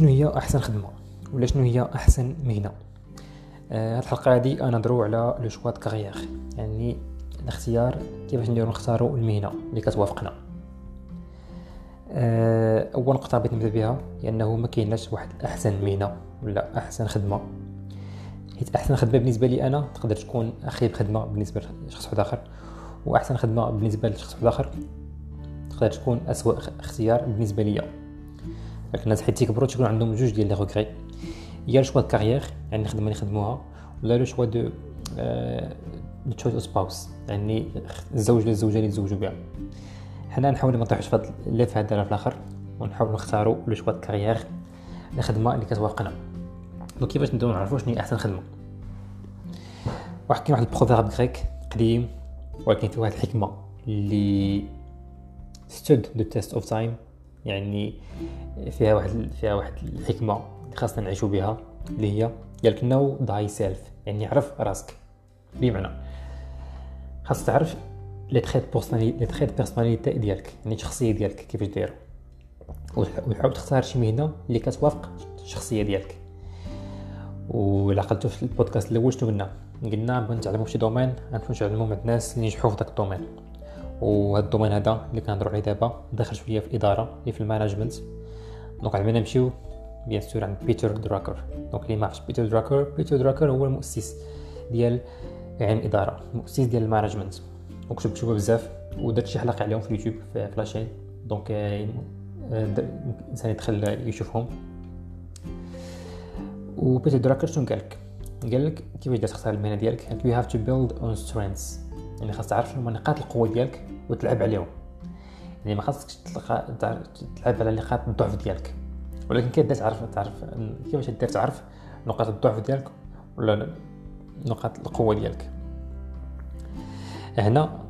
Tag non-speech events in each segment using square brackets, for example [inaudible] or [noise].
شنو هي أحسن خدمة؟ ولا شنو هي أحسن مهنة؟ آه هاد الحلقة هادي ندرو على لو شوا كارير يعني الاختيار كيفاش نديرو نختارو المهنة اللي كتوافقنا. آه أول نقطة بغيت نبدأ بها هي أنه ما كايناش واحد أحسن مهنة ولا أحسن خدمة. حيت أحسن خدمة بالنسبة لي أنا تقدر تكون أخيب خدمة بالنسبة لشخص واحد آخر. وأحسن خدمة بالنسبة لشخص واحد آخر تقدر تكون اسوء اختيار بالنسبة ليا. لكن الناس حيت تيكبروا تيكون عندهم جوج ديال les regrets يا choix carrière يعني الخدمه اللي يخدموها ولا le choix de the choice of spouse يعني الزوج ولا الزوجة اللي يتزوجوا بها. حنا نحاول ما نطيحوش في هذا ال life هذا في الآخر ونحاول نختاروا le choix carrière الخدمه اللي كتوافقنا. donc كيفاش نبداو نعرفوا شنو هي أحسن خدمة؟ واحد كاين واحد ال proverbe grec قديم ولكن فيه واحد الحكمة اللي stood the test of time يعني فيها واحد فيها واحد الحكمة خاصنا نعيشوا بها اللي هي قالك know thyself يعني عرف راسك. بمعنى خاص تعرف les traits personnalité les traits personnalité ديالك يعني الشخصية ديالك كيفاش دايرة. وتحاول تختار شي مهنة اللي كتوافق الشخصية ديالك. ولا عقلتو في البودكاست الأول شنو قلنا؟ قلنا بغينا نتعلمو في شي domaine غنمشيو نتعلمو مع الناس اللي نجحوا في داك ال domaine وهذا ال domaine هذا اللي كنهضروا عليه دابا داخل شوية في الإدارة اللي في ال management. donc عندنا نمشيو bien sûr عند بيتر دراكر. donc اللي ما عرفش بيتر دراكر بيتر دراكر هو المؤسس ديال علم الإدارة المؤسس ديال ال management. وكتب كتبوا بزاف ودرت شي حلقة عليهم في اليوتيوب في la chaîne. donc الإنسان يدخل يشوفهم. وبيتر دراكر شنو قالك قالك كيفاش تختار المهنة ديالك؟ قالك you have to build on strengths. يعني خاص تعرف شنو نقاط القوة ديالك وتلعب عليهم. يعني ما خاصكش تلقى تلعب على نقاط الضعف ديالك. ولكن كيف تعرف تعرف كيفاش دير تعرف نقاط الضعف ديالك ولا نقاط القوة ديالك. هنا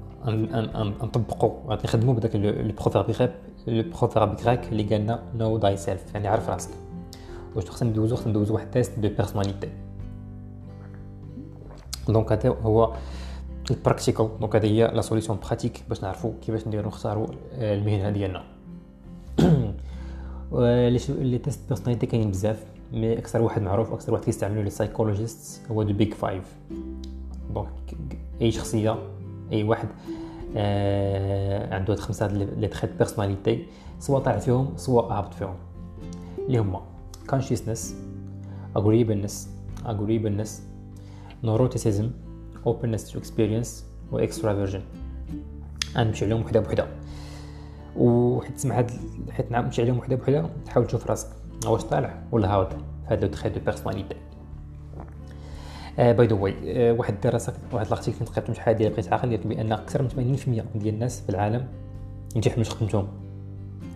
نطبقوا غادي نخدموا بداك le proverbe grec le proverbe grec اللي قالنا know thyself يعني عرف راسك. واش خصنا ندوزو؟ خصنا ندوزو واحد test de personnalité donc هذا هو ال practical donc هذه هي la solution pratique باش نعرفوا كيفاش نديرو نختاروا المهنة ديالنا. les tests personnalité كاينين بزاف mais أكثر واحد معروف أكثر واحد كيستعملوا les psychologists هو the Big Five donc أي شخصية أي واحد آه عنده هاد خمسة les traits personnalité soit طالع فيهم soit هابط فيهم. اللي هما conscientiousness agreeableness agreeableness neuroticism openness to experience و extraversion غنمشي عليهم وحدة بوحدة. وحيت تسمع هاد حيت نمشي عليهم وحدة بوحدة تحاول تشوف راسك. واش طالع؟ ولا هابط هاد le trait de personnalité by the way واحد الدراسه واحد ال article كنت قريت شحال ديال بقيت عاقل قالت بان أكثر من 80% ديال الناس في العالم يمتحنوا خدمتهم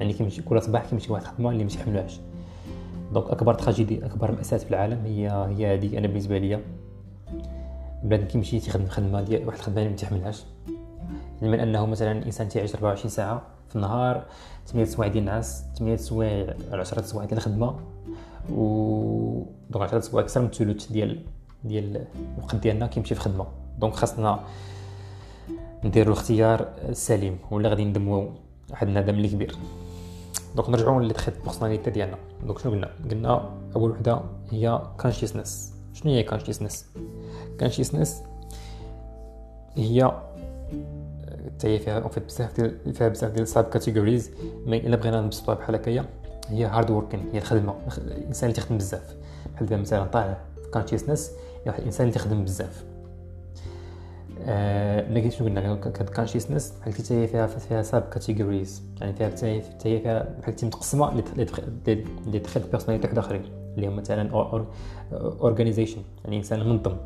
يعني كيمشي كل صباح كيمشي واحد الخدمة اللي ما تيحملوهاش donc أكبر tragédie أكبر مأساة في العالم هي هي هذه أنا بالنسبة ليا بنادم كيمشي تيخدم خدمه ديال واحد الخدمة اللي ما تيحملهاش يعني من أنه مثلا الإنسان تيعيش 24 ساعة في النهار 8 سوايع ديال النعاس 8 سوايع 10 سوايع ديال الخدمة و donc 10 سوايع أكثر من الثلث ديال ديال الوقت ديالنا كيمشي في خدمة. donc خاصنا نديرو الاختيار السليم ولا غادي ندمو واحد الندم اللي كبير. donc نرجعو لل trait personnalité ديالنا. donc شنو قلنا؟ قلنا أول وحدة هي conscientiousness شنو هي conscientiousness conscientiousness هي هي فيها فيها بزاف ديال فيها بزاف ديال sub categories mais الا بغينا نبسطوها بحال هكايا هي hard working هي الخدمه الانسان اللي تخدم بزاف بحال دابا مثلا طالع conscientiousness واحد الانسان اللي تخدم بزاف آه ملي شنو قلنا conscientiousness بحال حتى هي فيها فيها sub categories يعني فيها هي فيها بحال متقسمه les traits personnalité واحد اخرين اللي هما مثلا organization يعني إنسان منظم.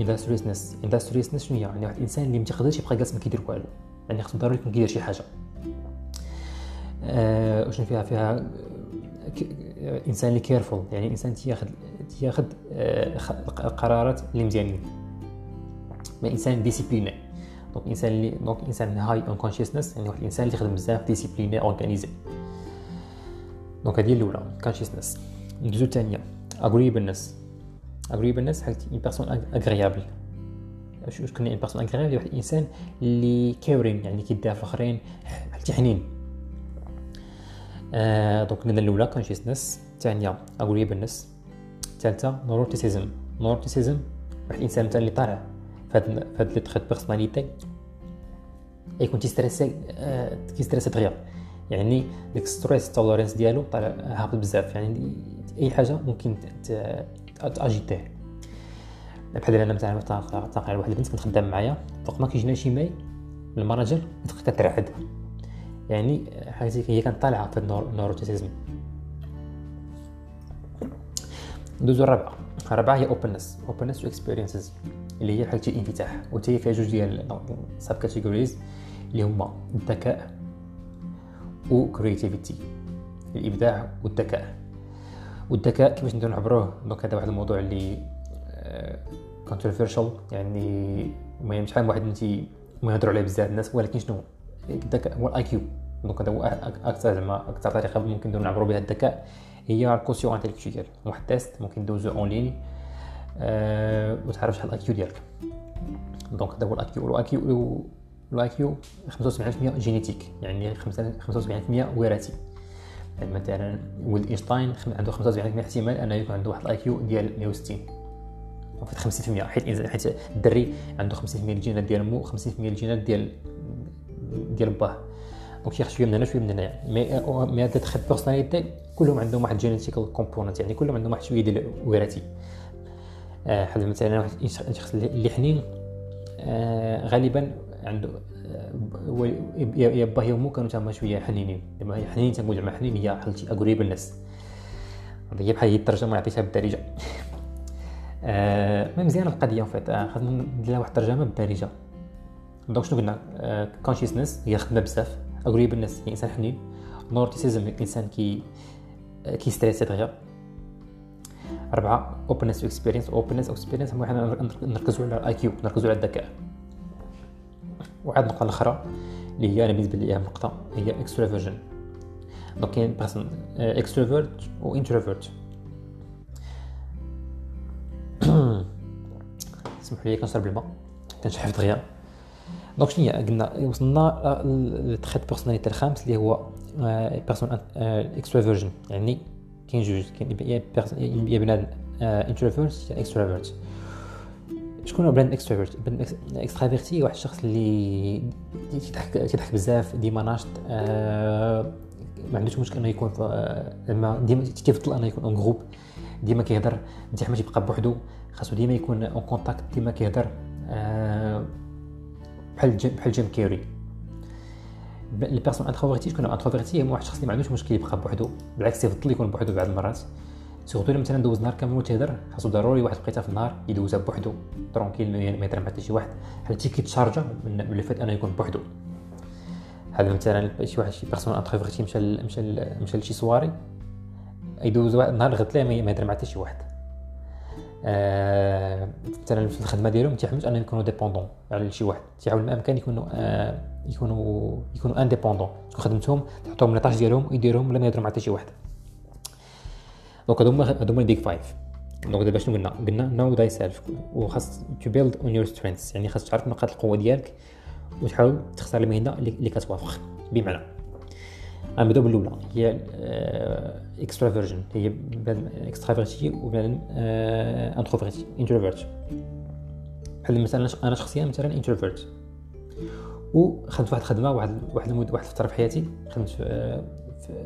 industriousness uh, industriousness شنو يعني واحد الانسان اللي ما تيقدرش يبقى جالس ما كيدير والو. يعني خصو ضروري يكون كيدير شي حاجة. uh, وشنو فيها؟ فيها إنسان اللي careful يعني إنسان تياخذ تياخذ القرارات اللي مزيانين. mais إنسان discipliné donc إنسان اللي donc إنسان high on conscientiousness يعني واحد الانسان اللي يخدم بزاف discipliné organisé donc هذه الاولى conscientiousness ندوزو الثانية agreeableness agreeableness حاجة une personne agréable واش كنا une personne agréable واحد الانسان اللي caring يعني كيدافع الاخرين بحال حنين آه donc النظره الاولى conscientiousness الثانية agreeableness الثالثه neuroticism neuroticism واحد الانسان مثلا اللي طالع فهاد فهاد les traits personnalité يكون تيستريسي آه تيستريسي دغيا يعني ديك ستريس توليرانس ديالو طالع هابط بزاف. يعني أي حاجة ممكن تأجيتيه. بحال أنا مثلا تاقع واحد البنت كنت خدام معايا. فوق ما كيجينا شي ماي الماناجر كترعد يعني حاجة هي كانت طالعه في النوروتيزم ندوزو الرابعة. الرابعة هي اوبنس اوبنس واكسبيرينسز اللي هي بحال الانفتاح. وتي فيها جوج ديال sub categories اللي هما الذكاء و créativité الإبداع والذكاء. والذكاء كيفاش نقدروا نعبروه؟ donc هذا واحد الموضوع اللي controversial آه، يعني المهم شحال من واحد انت ما يهضروا عليه بزاف الناس ولكن شنو؟ الذكاء هو ال IQ donc هذا هو أكثر زعما أكثر طريقة ممكن نعبروا بها الذكاء هي ال quotient intellectuel واحد test ممكن ندوزو en ligne أه وتعرف شحال ال IQ ديالك. donc هذا هو ال IQ ال IQ ال IQ 75% génétique يعني 75% وراثي. يعني مثلا ولد إينشتاين عنده 75% احتمال أنه يكون عنده واحد ال IQ ديال 160 وفي 50% حيت حيت الدري عنده 50% الجينات ديال مو 50% الجينات ديال ديال باه donc ياخذ شوية من هنا شوية من هنا mais mais هاد traits personnalité كلهم عندهم واحد genetical component يعني كلهم عندهم واحد شوية ديال وراثي آه حد مثلا واحد الشخص اللي حنين غالبا عنده يا باه يا مو كانوا تما شوية حنينين. هي حنين تنقول زعما حنين هي حلتي قريب الناس هي بحال هي الترجمة عطيتها بالدارجة. آه ما مزيانه القضية فيت آه خاصنا ندير واحد الترجمة بالدارجة. donc شنو قلنا؟ آه conscientiousness هي خدمه بزاف. قريب الناس هي إنسان حنين. neuroticism الانسان كي كي stresser دغيا أربعة. openness experience openness experience هو حنا نركزوا على ال IQ نركزوا على الذكاء. وعاد النقطه الأخرى اللي هي أنا بالنسبة لي اهم نقطة هي extraversion donc كاين personne extrovert و introvert سمحوا لي كنشرب الماء كنشحف دغيا. donc شنو هي؟ قلنا وصلنا لل trait personnalité الخامس اللي هو personne extraversion يعني كاين جوج كاين يا بنادم introvert يا extrovert شكون هو بنادم extrovert بنادم extraverti واحد الشخص اللي كيضحك كيضحك بزاف ديما ناشط آه ما عندوش مشكل إنه يكون زعما ديما تيفضل إنه يكون en groupe ديما كيهضر نتيح ما تيبقى بوحدو خاصو ديما يكون en contact ديما كيهضر آه بحال بحال جيم كيري ال personne introvertie تكون introvertie هو واحد الشخص اللي ما عندوش مشكل يبقى بوحدو بالعكس يفضل يكون بوحدو بعض المرات. surtout مثلا دوز نهار كامل تيهضر خاصو ضروري واحد الوقيته في النهار يدوزها بوحدو tranquille ما يهضر مع حتى شي واحد. حتى كيتشارجا من الفات أنه يكون بوحدو هذا مثلا شي واحد شي personne introvertie مشى مشى مشى لشي سواري يدوز واحد النهار غد ما يهضر مع حتى شي واحد. مثلا في الخدمة ديالهم تيحملوش أنهم يكونوا dépendants على شي واحد. تيحاول ما امكن يكونوا آه يكونوا يكونوا indépendants تكون خدمتهم تحطهم لي ديالهم ويديرهم ولا ما يهضروا مع حتى شي واحد. دونك هادو هما هادو هما ال Big Five donc دابا شنو قلنا؟ قلنا know thyself وخاص to build on your strengths يعني خاص تعرف نقاط القوة ديالك وتحاول تختار المهنة اللي كتوافق. بمعنى غنبداو بالاولى هي extraversion هي بنادم extraverti وبنادم introverti introvert بحال مثلا أنا شخصيا مثلا introvert وخدمت واحد الخدمة واحد واحد واحد الفترة في حياتي. خدمت في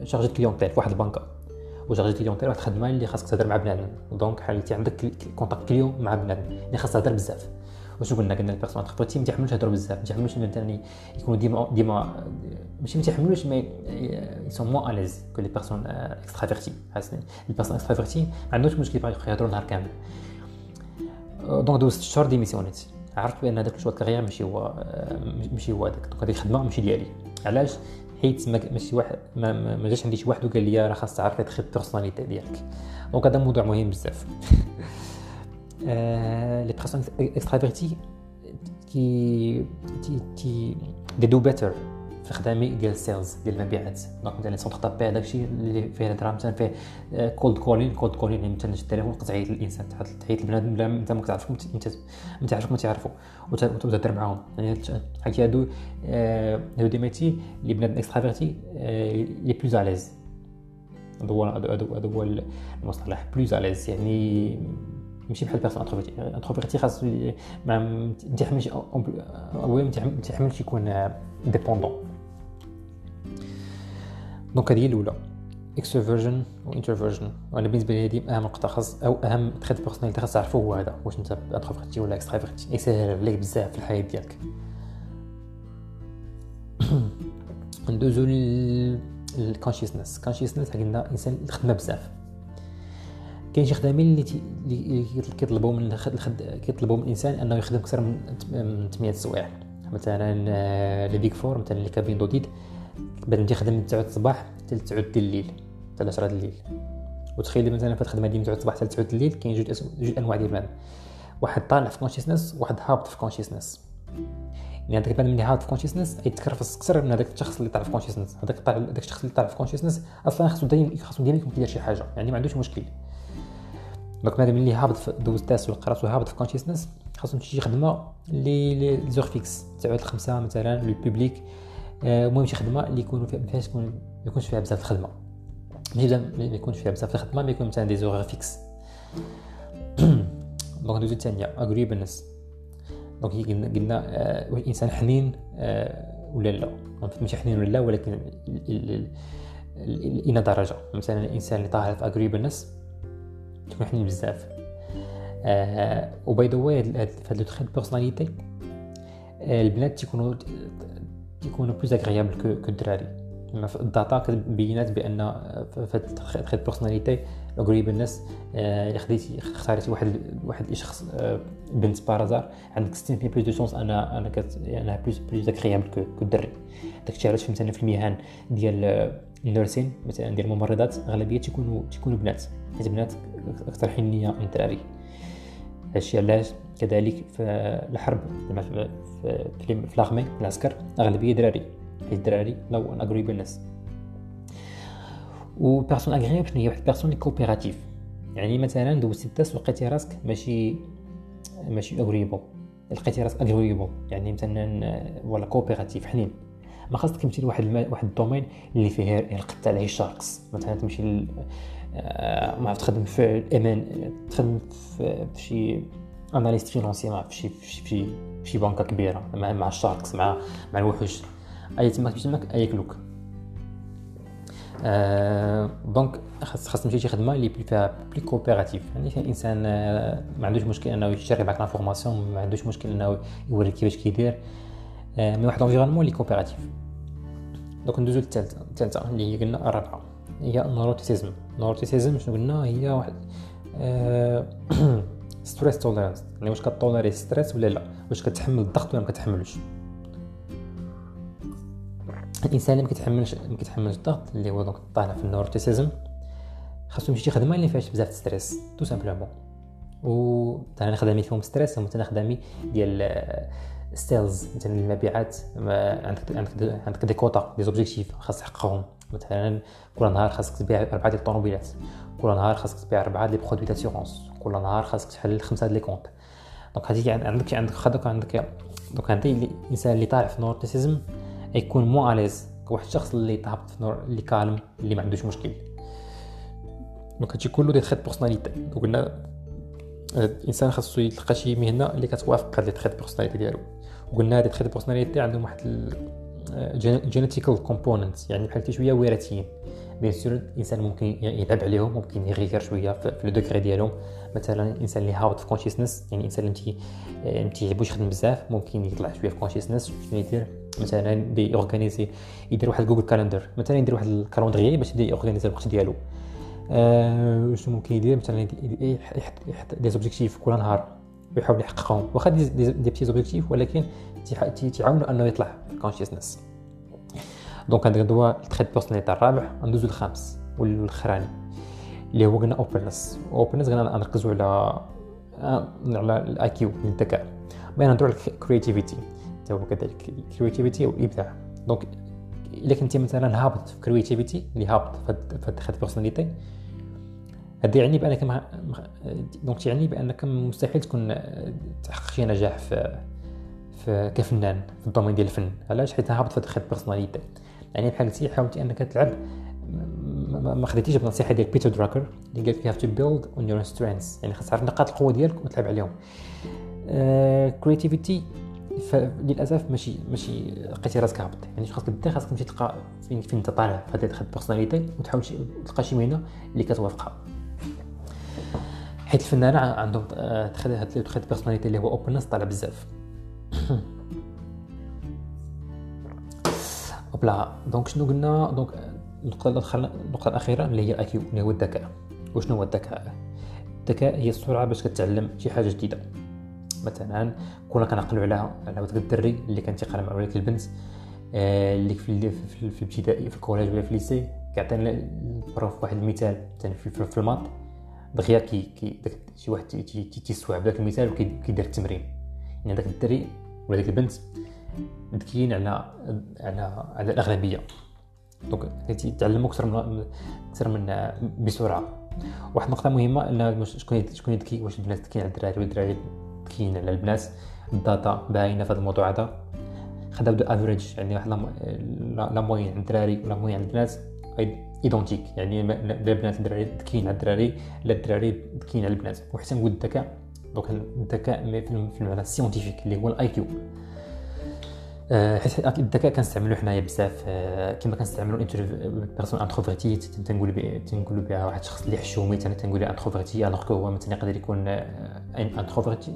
chargé clientèle في واحد البنكة. و chargé clientèle واحد الخدمة اللي خاصك تهضر مع بنادم. donc حالتي عندك contact كل يوم مع بنادم اللي خاصك تهضر بزاف. واش قلنا قلنا ال personne introvertie ما تيحملوش يهضروا بزاف ما تيحملوش مثلا يكونوا ديما ديما ماشي ما تيحملوش mais sont moins à l'aise que les personnes extraverties حاسين les personnes extraverties ما عندهمش مشكل يبقاو يهضروا نهار كامل. donc دوزت شهور ديميسيونيت. عرفت بأن هذاك ال choix carrière ماشي هو ماشي هو هذاك. donc هذيك الخدمة ماشي ديالي. علاش؟ حيت ماشي واحد ما, ما جاش عندي شي واحد وقال لي راه خاص تعرف traits personnalité ديالك. donc هذا موضوع مهم بزاف. [laughs] les personnes extraverties كي they do better في خدامي ديال ال sales ديال المبيعات donc مثلا centre d'appel هذاك الشيء اللي فيه الهضره مثلا فيه cold calling cold calling يعني مثلا التليفون تعيط للانسان تعيط لبنادم بلا انت ما كتعرفو ما تعرفش ما تعرفو وتهضر معاهم. يعني حكي هادو هادو des métiers اللي بنادم extraverti لي plus à l'aise هذا هو هذا هو المصطلح plus à l'aise يعني ماشي بحال personne introvertie. introvertie خاص ما تحملش اولا ما تحملش يكون dépendant donc هذه الأولى. extraversion و introversion وأنا بالنسبة لي هذه أهم نقطة خاص أو أهم trait personnalité خاص تعرفو هو هذا واش أنت introverti ولا extraverti يسهل عليك بزاف في الحياة ديالك. [clears throat] ندوزو لل conscientiousness conscientiousness قلنا إنسان الخدمه بزاف. كاين شي خدامين اللي كيطلبوا من. كيطلبوا من الإنسان أنه يخدم أكثر من 8 سوايع. مثلا آه، les Big Four مثلا اللي cabinets d'audit بعد ما يخدم من 9 الصباح حتى 9 ديال الليل حتى 10 الليل وتخيل مثلا في الخدمة ديال 9 الصباح حتى 9 الليل كاين جوج جوج أنواع ديال البنادم واحد طالع في conscientiousness واحد هابط في conscientiousness يعني هذاك البنادم اللي هابط في conscientiousness يتكرفس أكثر من هذاك الشخص اللي طالع في conscientiousness هذاك طالع هذاك الشخص اللي طالع في conscientiousness أصلا خاصو دايما خاصو ديما يكون كيدير شي حاجة. يعني ما عندوش مشكل. donc بنادم اللي هابط دوز test ولا قرات وهابط في conscientiousness خاصهم شي خدمه اللي les heures fixes تاع الخمسه مثلا لل public آه، المهم شي خدمة اللي يكونوا فيها ما فيهاش ما يكونش فيها بزاف الخدمة. ماشي ما يكونش فيها بزاف الخدمة ما يكون مثلا des heures fixes donc دوزو الثانية agreeableness donc قلنا آه، واش الانسان حنين آه، ولا لا. ماشي حنين ولا لا ولكن إلى درجة. مثلا الإنسان اللي طالع في agreeableness تكون حنين بزاف. آه و by the way هاد le trait personnalité البنات تيكونوا تيكونوا plus agréables que الدراري. في ال data كتبينات بأن في هاد personnalité agreeableness إلا خديتي اختاريتي واحد واحد شخص آه، بنت par hasard عندك 60% plus de chances أنا أنا كت أنا plus plus agréable que الدري. داكشي علاش مثلا في المهن ديال ال nursing مثلا ديال الممرضات أغلبية تيكونوا تيكونوا بنات. حيت بنات أكثر حنيه من الدراري هادشي علاش؟ كذلك في الحرب في في, في l'armée العسكر أغلبية دراري. حيت الدراري low in agreeableness. و personne agréable شنو هي واحد personne coopérative يعني مثلا دوزتي الدرس لقيتي راسك ماشي ماشي agréable لقيتي راسك agréable يعني مثلا ولا coopératif حنين. ما خاصك تمشي لواحد واحد ال domaine اللي فيه القتال عليه ال sharks مثلا تمشي ما عرفت تخدم في ال M&A تخدم في شي analyste financier ما في شي في شي في شي بنكة كبيرة مع مع ال sharks مع مع الوحوش. أي تماك تماك اياكلوك آه donc خاص خاص تمشي شي خدمة اللي فيها plus coopérative يعني الانسان آه ما عندوش مشكل إنه يشارك معك l'information ما عندوش مشكل إنه يوريك كيفاش كيدير. آه mais واحد l'environnement اللي coopératif donc ندوزو للثالثه الثالثه اللي هي قلنا الرابعة. هي ال neuroticism ال neuroticism شنو قلنا؟ هي واحد [clears throat] stress tolerance يعني واش كتوليري stress ولا لا؟ واش كتحمل الضغط ولا ما كتحملوش؟ الإنسان اللي ما كيتحملش ما كيتحملش الضغط اللي هو donc طالع في ال neuroticism خاصو يمشي شي خدمه اللي فيهاش بزاف stress tout simplement و أنا خدامي فيهم stress هما خدامي ديال sales مثلا المبيعات عندك عندك عندك des quotas des objectifs خاص تحققهم. مثلا كل نهار خاصك تبيع أربعة ديال الطوموبيلات كل نهار خاصك تبيع أربعة ديال produits d'assurance كل نهار خاصك تحل خمسة ديال les comptes. donc هذيك عندك عندك خدك عندك donc هذا الإنسان اللي طالع في neuroticism يكون mal à l'aise واحد الشخص اللي تهبط في neuro اللي calme اللي ما عندوش مشكل. donc هادشي كله des traits personnalité قلنا الإنسان خاصو يلقى شي مهنة اللي كتوافق هاد les traits personnalité ديالو. وقلنا هاد traits personnalité عندهم واحد genetical component يعني بحال شوية وراثيين. bien sûr الإنسان ممكن يلعب عليهم ممكن يغير شوية في le degré ديالهم. مثلا الإنسان اللي هابط في conscientiousness يعني الإنسان اللي ما تيعجبوش يخدم بزاف ممكن يطلع شوية في conscientiousness شنو يدير؟ مثلا بي organiser يدير واحد Google Calendar مثلا يدير واحد ال calendrier باش ي organiser الوقت ديالو. آه شنو ممكن يدير؟ مثلا يحط des objectifs كل نهار ويحاول يحققهم. واخا des, des, des objectifs ولكن تيعاونوا أنه يطلع في conscientiousness donc عندك دوا ال trait personnalité الرابع ندوزو الخامس والاخراني اللي هو قلنا openness openness قلنا نركزوا على على ال IQ الذكاء بغينا نهضروا على ال créativité حتى هو كذلك ال créativité والابداع donc إلا كنتي مثلا هابط في créativité اللي هابط في ال trait personnalité هذا يعني بأنك donc يعني بأنك مستحيل تكون تحقق شي نجاح في كفنان في ال domaine ديال الفن. علاش؟ حيت هابط في ال trait personnalité يعني بحال قلتي حاولتي أنك تلعب ما خديتيش بنصيحة ديال بيتر دراكر اللي قال لك to build on your strengths. يعني خاص تعرف نقاط القوة ديالك وتلعب عليهم. créativité فللاسف ماشي ماشي لقيتي راسك هابط. يعني خاصك تبدأ خاصك تمشي تلقى فين فين انت طالع في هذه ال personnalité وتحاول تلقى شي مهنة اللي كتوافقها. حيت الفنانة عندهم trait هاد ال personnalité اللي هو openness طالع بزاف. بلا donc شنو قلنا donc النقطة النقطة الأخيرة اللي هي ال IQ اللي هو الذكاء. وشنو هو الذكاء؟ الذكاء هي السرعة باش كتعلم شي حاجة جديدة. مثلا كنا كنعقلوا على على وداك الدري اللي كان تيقرا مع وليك البنت آه، اللي في في الابتدائي في ال collège ولا في ال lycée كيعطينا ال prof واحد المثال. مثلا في ال maths دغيا كي كي داك شي واحد تيستوعب داك المثال وكيدير التمرين. يعني داك الدري ولا ديك البنت ذكيين على على على الأغلبية. donc يتعلموا أكثر من أكثر من بسرعة. واحد النقطة مهمة إن شكون شكون ذكي واش البنات ذكيين على الدراري ولا الدراري ذكيين على البنات. ال data باينة في هذا الموضوع هذا. خداو des average يعني واحد la moyenne عند الدراري و la moyenne عند البنات. identique يعني لا البنات الدراري ذكيين على الدراري لا الدراري ذكيين على البنات. وحتى نقول الذكاء donc الذكاء في المعنى ال scientifique اللي هو ال IQ حيت الذكاء كنستعملو حنايا بزاف. آه، كما كنستعملو personne introvertie تنقول تنقولوا بها واحد الشخص اللي حشومي تنقول introverti alors que هو مثلا يقدر يكون introverti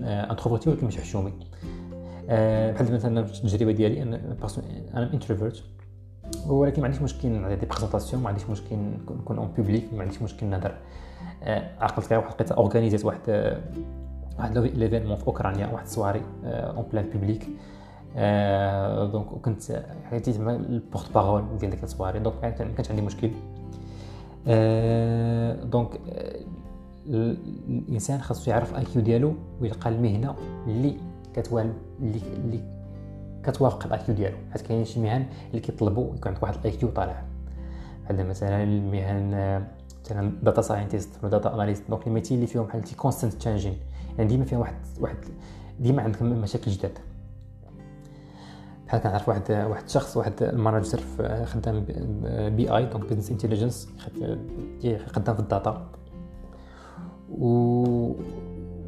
introverti ولكن مش حشومي آه، بحال مثلا التجربه ديالي أنا أنا introvert ولكن ما عنديش مشكل des présentations ما عنديش مشكل نكون en public ما عنديش مشكل نهضر. آه، عقلت كاع واحد لقيت organisé ت واحد واحد l'événement في أوكرانيا واحد ال soirée en plein public donc كنت حياتي زعما ال porte-parole ديال ديك ال soirée donc ما كانش عندي مشكل. donc الإنسان خاصو يعرف ال IQ ديالو ويلقى المهنة اللي كتوال اللي اللي كتوافق ال IQ ديالو. حيت كاين شي مهن اللي كيطلبوا يكون عندك واحد ال IQ طالع. بحال مثلا المهن مثلا data scientist ولا data analyst donc ال métiers اللي فيهم بحال تي constant changing يعني ديما فيهم واحد واحد ديما عندك مشاكل جداد. بحال كنعرف واحد واحد الشخص واحد ال manager خدام BI donc business intelligence خدام في ال data. و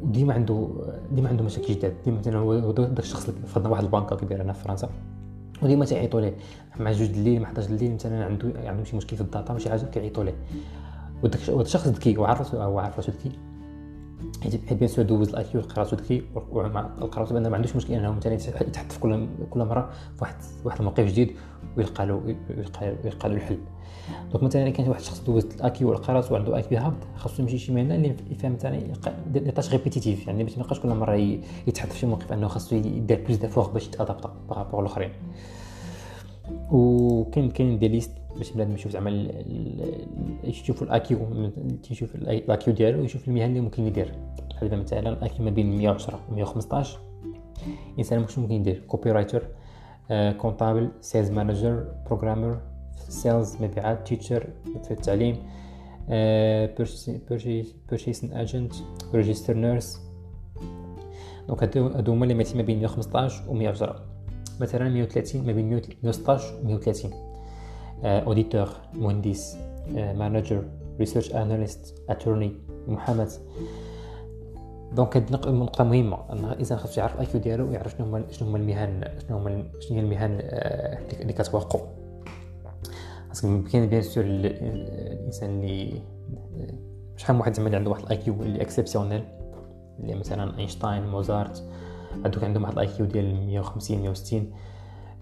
ديما عنده ديما عنده مشاكل جداد. ديما مثلا هو داك الشخص اللي خدام واحد البنكه كبيره هنا في فرنسا. وديما تيعيطوا ليه. مع جوج الليل مع 11 الليل مثلا عنده عنده شي مشكل في ال data وشي حاجة كيعيطوا ليه. وداك الشخص ذكي وعارف هو راسو ذكي. حيت bien sûr دوز ال IQ لقى راسه ذكي لقى راسه بأن ما عندوش مشكل انه مثلا يتحط في كل كل مرة في واحد واحد الموقف جديد ويلقى له يلقى له الحل. donc مثلا كان واحد الشخص دوز ال IQ لقى راسه وعنده IQ هابط خاصو يمشي شي مهنة اللي يفهم مثلا des tâches répétitives يعني ما يبقاش كل مرة يتحط في شي موقف أنه خاصو يدير plus d'efforts باش يت adapter par rapport الاخرين وكاين كاين des listes باش بنادم يشوف زعما يشوف ال IQ تيشوف ال IQ ديالو يشوف المهن اللي ممكن يدير. بحال دابا مثلا ال IQ ما بين 110 و 115 الانسان شنو ممكن يدير. copywriter comptable sales manager programmer sales مبيعات teacher في التعليم purchasing agent registered nurse donc هادو هما اللي ما بين 115 و 110 مثلا 130 ما بين 116 و 130 auditor مهندس manager research analyst attorney محاماه donc هاد نقطه مهمة إن الإنسان خاصو يعرف ال IQ ديالو ويعرف شنو هما شنو هما المهن شنو هما شنو هي المهن اللي كتوافقو parce que كاين bien sûr الإنسان اللي شحال من واحد زعما اللي عنده واحد ال IQ اللي exceptionnel اللي مثلا اينشتاين موزارت هادوك عندهم واحد ال IQ ديال 150 160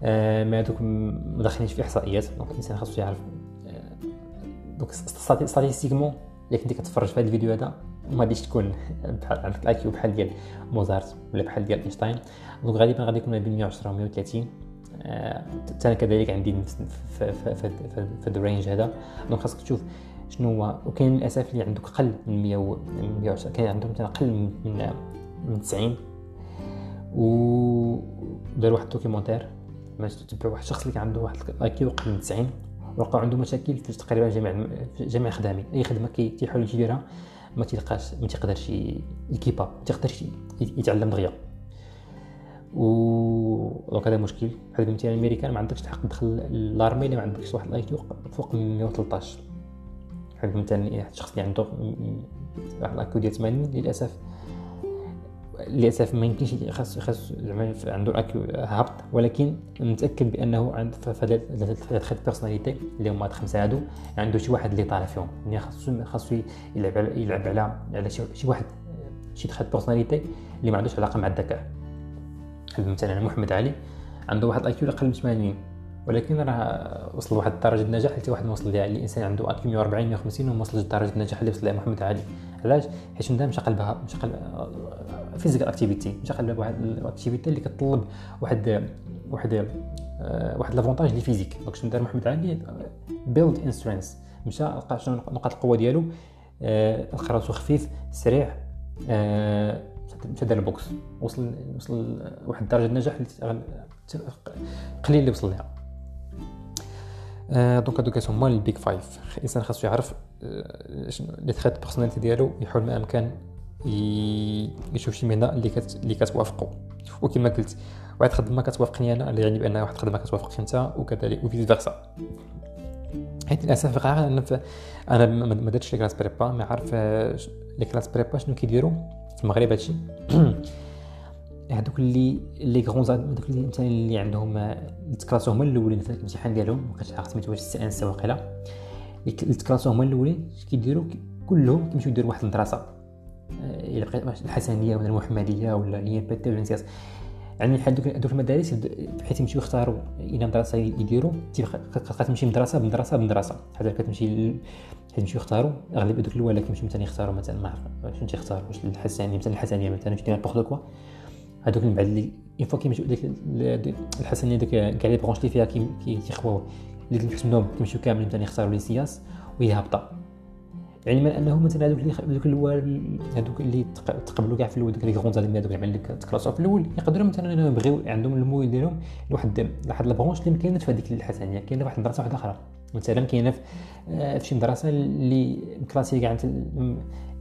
آه، ما هذوك ما داخلينش في إحصائيات donc الإنسان خاصو يعرف آه، donc statistiquement الا كنتي كتفرج في هذا الفيديو هذا ما غاديش تكون [laughs] بحال عندك ال IQ بحال ديال موزارت ولا بحال ديال إينشتاين. donc غالبا غادي يكون ما بين 110 و 130 حتى أنا كذلك عندي نفس في, في ال range هذا. donc خاصك تشوف شنو هو. وكاين للاسف اللي عندك أقل من 100 و 110 كاين عندهم أقل من من 90 و دار واحد ال documentaire ما تتبع واحد الشخص اللي عنده واحد ال IQ قل من 90 ولقاو عنده مشاكل في تقريبا جميع جميع خدامي أي خدمة كيحاول يديرها ما تلقاش ما تقدرش يكيبا ما تقدرش يتعلم دغيا. و donc هذا مشكل. بحال مثلا الامريكان ما عندكش الحق تدخل l'armée الا ما عندكش واحد ال IQ فوق 113 بحال مثلا واحد الشخص اللي عنده واحد ل IQ ديال 80 للأسف للأسف ما يمكنش خاص خاص زعما عنده ال IQ هابط ولكن متأكد بأنه عند les traits personnalité اللي هما خمسه هادو عنده شي واحد اللي طالع فيهم. يعني خاصو خاصو يلعب على يلعب على على شي, واحد شي trait personnalité اللي ما عندوش علاقة مع الذكاء. مثلا محمد علي عنده واحد ال IQ أقل من 80 ولكن راه وصل لواحد درجة النجاح اللي واحد وصل ليها الإنسان عنده IQ 140 150 وما وصلش لدرجة النجاح اللي وصل لها محمد علي. علاش؟ حيت بدا مشى قلبها مشى قلب physical activity مشى قلب واحد ال activity اللي كتطلب واحد واحد واحد l'avantage اللي physique donc شنو دار محمد علي؟ build on strength مشى لقى شنو نقاط القوة ديالو لقى راسو خفيف سريع مشى دار ال boxe. وصل وصل واحد درجه النجاح اللي قليل اللي وصل لها. donc هادو هما ال Big Five الانسان خاصو يعرف les traits personnalité ديالو يحاول ما امكن يشوف شي مهنة اللي كت... اللي كتوافقو. وكما قلت واحد خدمه كتوافقني أنا اللي يعني بأن واحد خدمه كتوافقك أنت وكذلك و vice versa حيت للأسف فقع أنا. أنا ما درتش les classes prépa ما عارف les classes prépa شنو كيديروا في المغرب هادشي. [clears throat] هذوك اللي لي غون هذوك مثلا اللي عندهم تكلاسو هما الأولين في الامتحان ديالهم ما كنتش عارف سميتو واش سي واقيلا. اللي تكلاسو هما الأولين كيديروا كلهم كيمشيو يديروا واحد المدرسة. آه، إلا بقيت الحسنية ولا المحمدية ولا اليان بي تي ولا الامتياز يعني بحال دوك المدارس بحيث يمشيو يختاروا إلى مدرسة يديروا كتبقى تمشي مدرسة بمدرسة بمدرسة. حتى كتمشي يمشيو يختاروا أغلب دوك الأولى كيمشيو مثلا يختاروا مثلا ما عرف شنو تيختاروا واش الحسنية مثلا الحسنية مثلا واش دير بوغ كوا؟ هذوك من بعد اللي اون فوا كيمشيو ديك الحسنيه ديك كاع لي برونش اللي فيها كيخواو اللي كنحسبوهم كيمشيو كاملين مثلا يختاروا لي سياس وهي هابطه علما يعني أنه مثلا هذوك اللي هذوك اللي تقبلوا كاع في الأول دوك لي غون زالين هذوك اللي تكلاسوا في الأول يقدروا مثلا يبغيو عندهم الموي ديالهم لواحد لواحد البرونش اللي ما كاينش في هذيك الحسنيه كاينة واحد المدرسة واحدة أخرى مثلا كاينة في, في شي مدرسة اللي مكلاسية كاع اللي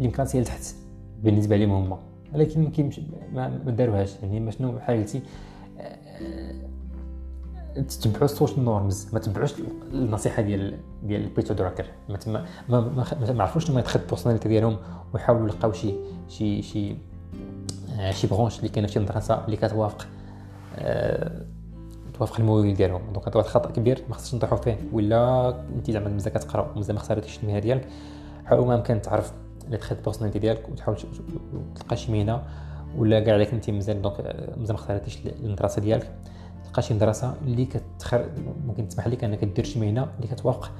مكلاسية لتحت. بالنسبة لهم هما. ولكن ما كيمش ما, داروهاش. يعني ما شنو بحال قلتي تتبعوا ال social norms ما تبعوش النصيحة ديال ديال بيتر دراكر ما ما ما, ما عرفوش شنو يدخل ال personnalité ديالهم ويحاولوا يلقاو شي شي شي آه، شي branche اللي كاينة في شي مدرسة اللي كتوافق أه توافق الميول ديالهم. donc هذا واحد خطأ كبير ما خصناش نطيحوا فيه. ولا انت زعما مزال كتقرا ومازال ما اختاريتيش المهنه ديالك. حاول ما امكن تعرف les traits personnalité ديالك وتحاول تلقى شي مهنة ولا كاع عليك انت مزال donc مزال ما اختاريتيش المدرسة ديالك. تلقى شي مدرسة اللي كتخر ممكن تسمح لك انك دير شي مهنة اللي كتوافق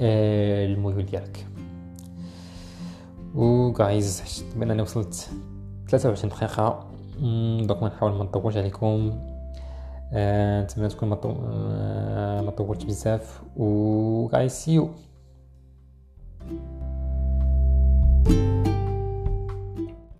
آه، الميول ديالك. و guys بان أنا وصلت 23 دقيقة donc ما نحاول ما نطولش عليكم. آه، نتمنى تكون ما آه، طولتش بزاف. و guys see you thank you